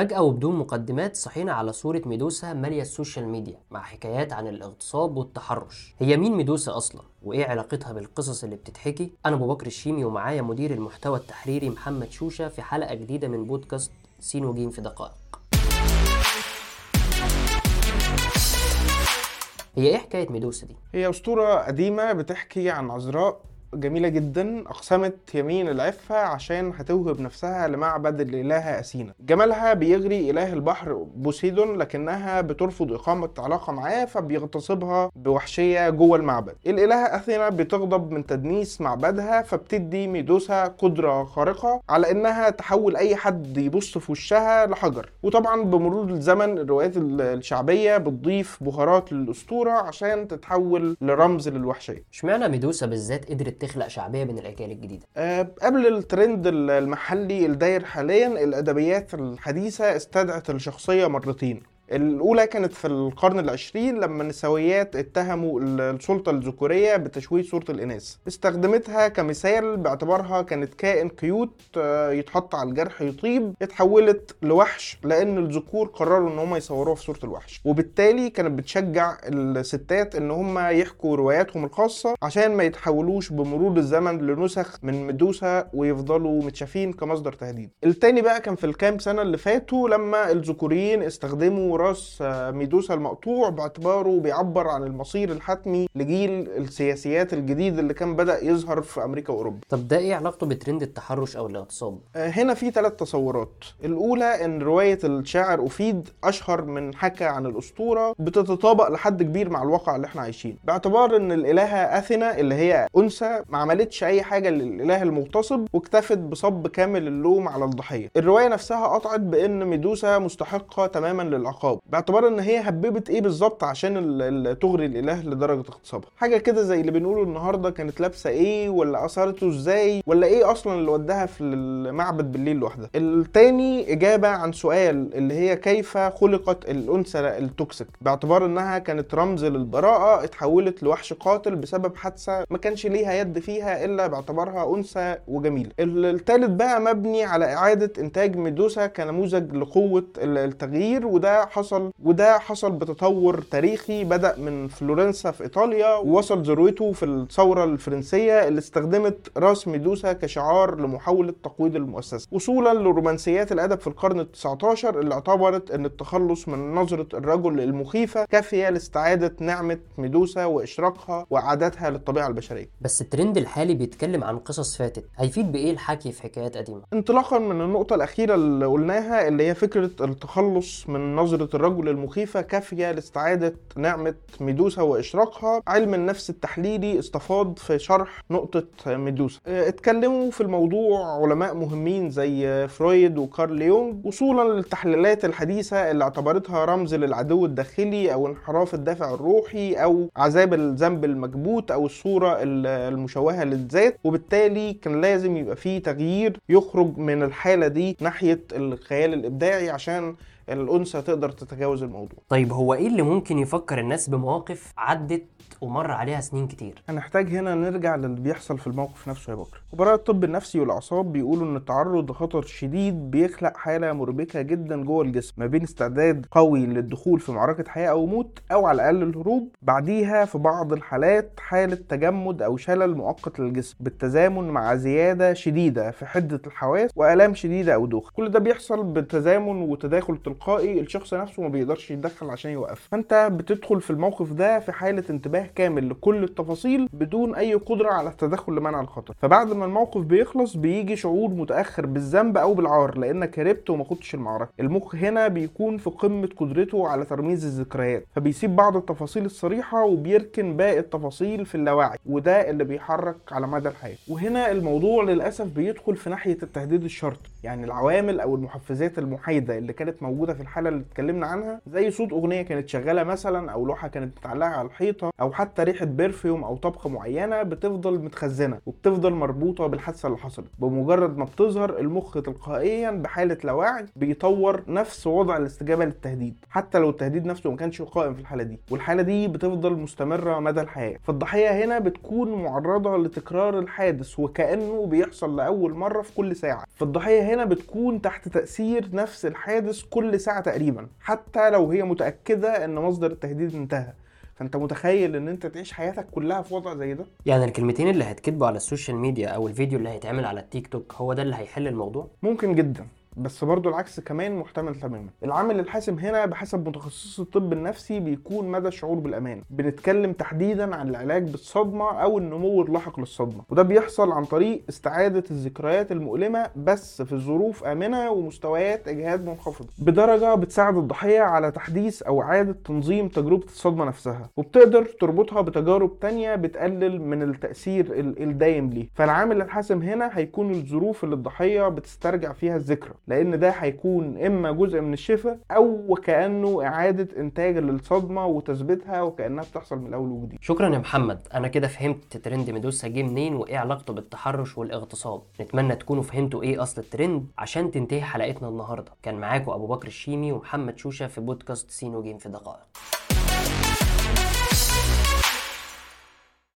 فجأة وبدون مقدمات صحينا على صورة ميدوسا مالية ال social media مع حكايات عن الاغتصاب والتحرش هي مين ميدوسا أصلا؟ وإيه علاقتها بالقصص اللي بتتحكي؟ أنا أبو بكر الشيمي ومعايا مدير المحتوى التحريري محمد شوشة في حلقة جديدة من بودكاست سين وجيم في دقائق هي إيه حكاية ميدوسا دي؟ هي أسطورة قديمة بتحكي عن عذراء جميلة جدا أقسمت يمين العفة عشان هتوهب نفسها لمعبد الإلهة أثينا. جمالها بيغري إله البحر بوسيدون لكنها بترفض إقامة علاقة معاه فبيغتصبها بوحشية جوه المعبد. الإلهة أثينا بتغضب من تدنيس معبدها فبتدي ميدوسا قدرة خارقة على إنها تحول أي حد يبص في وشها لحجر. وطبعا بمرور الزمن الروايات الشعبية بتضيف بهارات للأسطورة عشان تتحول لرمز للوحشية. اشمعنى ميدوسا بالذات قدرت تخلق شعبية بين الأجيال الجديدة؟ أه قبل الترند المحلي الداير حاليا الأدبيات الحديثة استدعت الشخصية مرتين الأولى كانت في القرن العشرين لما النسويات اتهموا السلطة الذكورية بتشويه صورة الإناث. استخدمتها كمثال باعتبارها كانت كائن كيوت يتحط على الجرح يطيب اتحولت لوحش لأن الذكور قرروا إن هم يصوروها في صورة الوحش. وبالتالي كانت بتشجع الستات إن هم يحكوا رواياتهم الخاصة عشان ما يتحولوش بمرور الزمن لنسخ من ميدوسا ويفضلوا متشافين كمصدر تهديد. التاني بقى كان في الكام سنة اللي فاتوا لما الذكوريين استخدموا راس ميدوسا المقطوع باعتباره بيعبر عن المصير الحتمي لجيل السياسيات الجديد اللي كان بدأ يظهر في أمريكا وأوروبا. طب ده إيه علاقته بترند التحرش أو الاغتصاب؟ هنا في ثلاث تصورات. الأولى إن رواية الشاعر أفيد أشهر من حكى عن الأسطورة بتتطابق لحد كبير مع الواقع اللي إحنا عايشين باعتبار إن الإلهة أثينا اللي هي أنثى ما عملتش أي حاجة للإله المغتصب واكتفت بصب كامل اللوم على الضحية. الرواية نفسها قطعت بإن ميدوسا مستحقة تماما للعقاب. باعتبار إن هي هببت إيه بالظبط عشان تغري الإله لدرجة اغتصابها. حاجة كده زي اللي بنقوله النهارده كانت لابسة إيه ولا أثرته إزاي ولا إيه أصلا اللي وداها في المعبد بالليل لوحدها. التاني إجابة عن سؤال اللي هي كيف خلقت الأنثى ال toxic باعتبار إنها كانت رمز للبراءة اتحولت لوحش قاتل بسبب حادثة ما كانش ليها يد فيها إلا باعتبارها أنثى وجميلة. التالت بقى مبني على إعادة إنتاج ميدوسا كنموذج لقوة التغيير وده حصل وده حصل بتطور تاريخي بدأ من فلورنسا في إيطاليا ووصل ذروته في الثورة الفرنسية اللي استخدمت راس ميدوسا كشعار لمحاولة تقويض المؤسسة. وصولا لرومانسيات الأدب في القرن ال19 اللي اعتبرت إن التخلص من نظرة الرجل المخيفة كافية لاستعادة نعمة ميدوسا وإشراقها وإعادتها للطبيعة البشرية. بس الترند الحالي بيتكلم عن قصص فاتت. هيفيد بإيه الحكي في حكايات قديمة؟ انطلاقا من النقطة الأخيرة اللي قلناها اللي هي فكرة التخلص من نظره الرجل المخيفة كافية لاستعادة نعمة ميدوسا وإشراقها. علم النفس التحليلي استفاض في شرح نقطة ميدوسا. اتكلموا في الموضوع علماء مهمين زي فرويد وكارل يونغ وصولا للتحليلات الحديثة اللي اعتبرتها رمز للعدو الداخلي أو انحراف الدافع الروحي أو عذاب الذنب المكبوت أو الصورة المشوهة للذات. وبالتالي كان لازم يبقى فيه تغيير يخرج من الحالة دي ناحية الخيال الإبداعي عشان الأنثى تقدر تتجاوز الموضوع. طيب هو إيه اللي ممكن يفكر الناس بمواقف عدت ومر عليها سنين كتير؟ هنحتاج هنا نرجع للي بيحصل في الموقف نفسه يا بكر. خبراء الطب النفسي والأعصاب بيقولوا إن التعرض لخطر شديد بيخلق حالة مربكة جدا جوه الجسم ما بين استعداد قوي للدخول في معركة حياة أو موت أو على الأقل الهروب بعديها في بعض الحالات حالة تجمد أو شلل مؤقت للجسم بالتزامن مع زيادة شديدة في حدة الحواس وآلام شديدة أو دوخة. كل ده بيحصل بالتزامن وتداخل تلقائي الشخص نفسه ما بيقدرش يتدخل عشان يوقف. فأنت بتدخل في الموقف ده في حالة انتباه كامل لكل التفاصيل بدون أي قدرة على التدخل لمنع الخطر. فبعد ما الموقف بيخلص بيجي شعور متأخر بالذنب أو بالعار لانك هربت وما خدتش المعركة. المخ هنا بيكون في قمة قدرته على ترميز الذكريات فبيسيب بعض التفاصيل الصريحة وبيركن باقي التفاصيل في اللاوعي وده اللي بيحرك على مدى الحياة. وهنا الموضوع للأسف بيدخل في ناحية التهديد الشرطي يعني العوامل أو المحفزات المحايدة اللي كانت موجودة في الحالة اللي اتكلمنا عنها زي صوت أغنية كانت شغالة مثلا أو لوحة كانت متعلقه على الحيطة أو حتى ريحة برفيوم أو طبخة معينة بتفضل متخزنة وبتفضل مربوطة بالحادثة اللي حصلت. بمجرد ما بتظهر المخ تلقائيا بحالة لا وعي بيطور نفس وضع الاستجابة للتهديد حتى لو التهديد نفسه ما كانش قائم في الحالة دي. والحالة دي بتفضل مستمرة مدى الحياة. فالضحية هنا بتكون معرضة لتكرار الحادث وكأنه بيحصل لأول مرة في كل ساعة. فالضحية هنا بتكون تحت تأثير نفس الحادث كل ساعة تقريبا. حتى لو هي متأكدة إن مصدر التهديد انتهى. فأنت متخيل إن أنت تعيش حياتك كلها في وضع زي ده؟ يعني الكلمتين اللي هيتكتبوا على ال social media أو الفيديو اللي هيتعمل على التيك توك هو ده اللي هيحل الموضوع؟ ممكن جدا. بس برضو العكس كمان محتمل تماما. العامل الحاسم هنا بحسب متخصص الطب النفسي بيكون مدى الشعور بالأمان. بنتكلم تحديدا عن العلاج بالصدمة أو النمو اللاحق للصدمة. وده بيحصل عن طريق استعادة الذكريات المؤلمة بس في ظروف آمنة ومستويات إجهاد منخفضه بدرجة بتساعد الضحية على تحديث أو إعادة تنظيم تجربة الصدمة نفسها. وبتقدر تربطها بتجارب تانية بتقلل من التأثير ال- الدايم ليه. فالعامل الحاسم هنا هيكون الظروف اللي الضحية بتسترجع فيها الذكرى. لأن ده هيكون اما جزء من الشفاء أو وكانه اعاده انتاج للصدمه وتثبيتها وكانها بتحصل من الأول وجديد. شكرا يا محمد. أنا كده فهمت ترند ميدوسا جه منين وإيه علاقته بالتحرش والاغتصاب. نتمنى تكونوا فهمتوا إيه أصل الترند عشان تنتهي حلقتنا النهارده. كان معاكم أبو بكر الشيمي ومحمد شوشة في بودكاست سين وجيم في دقائق.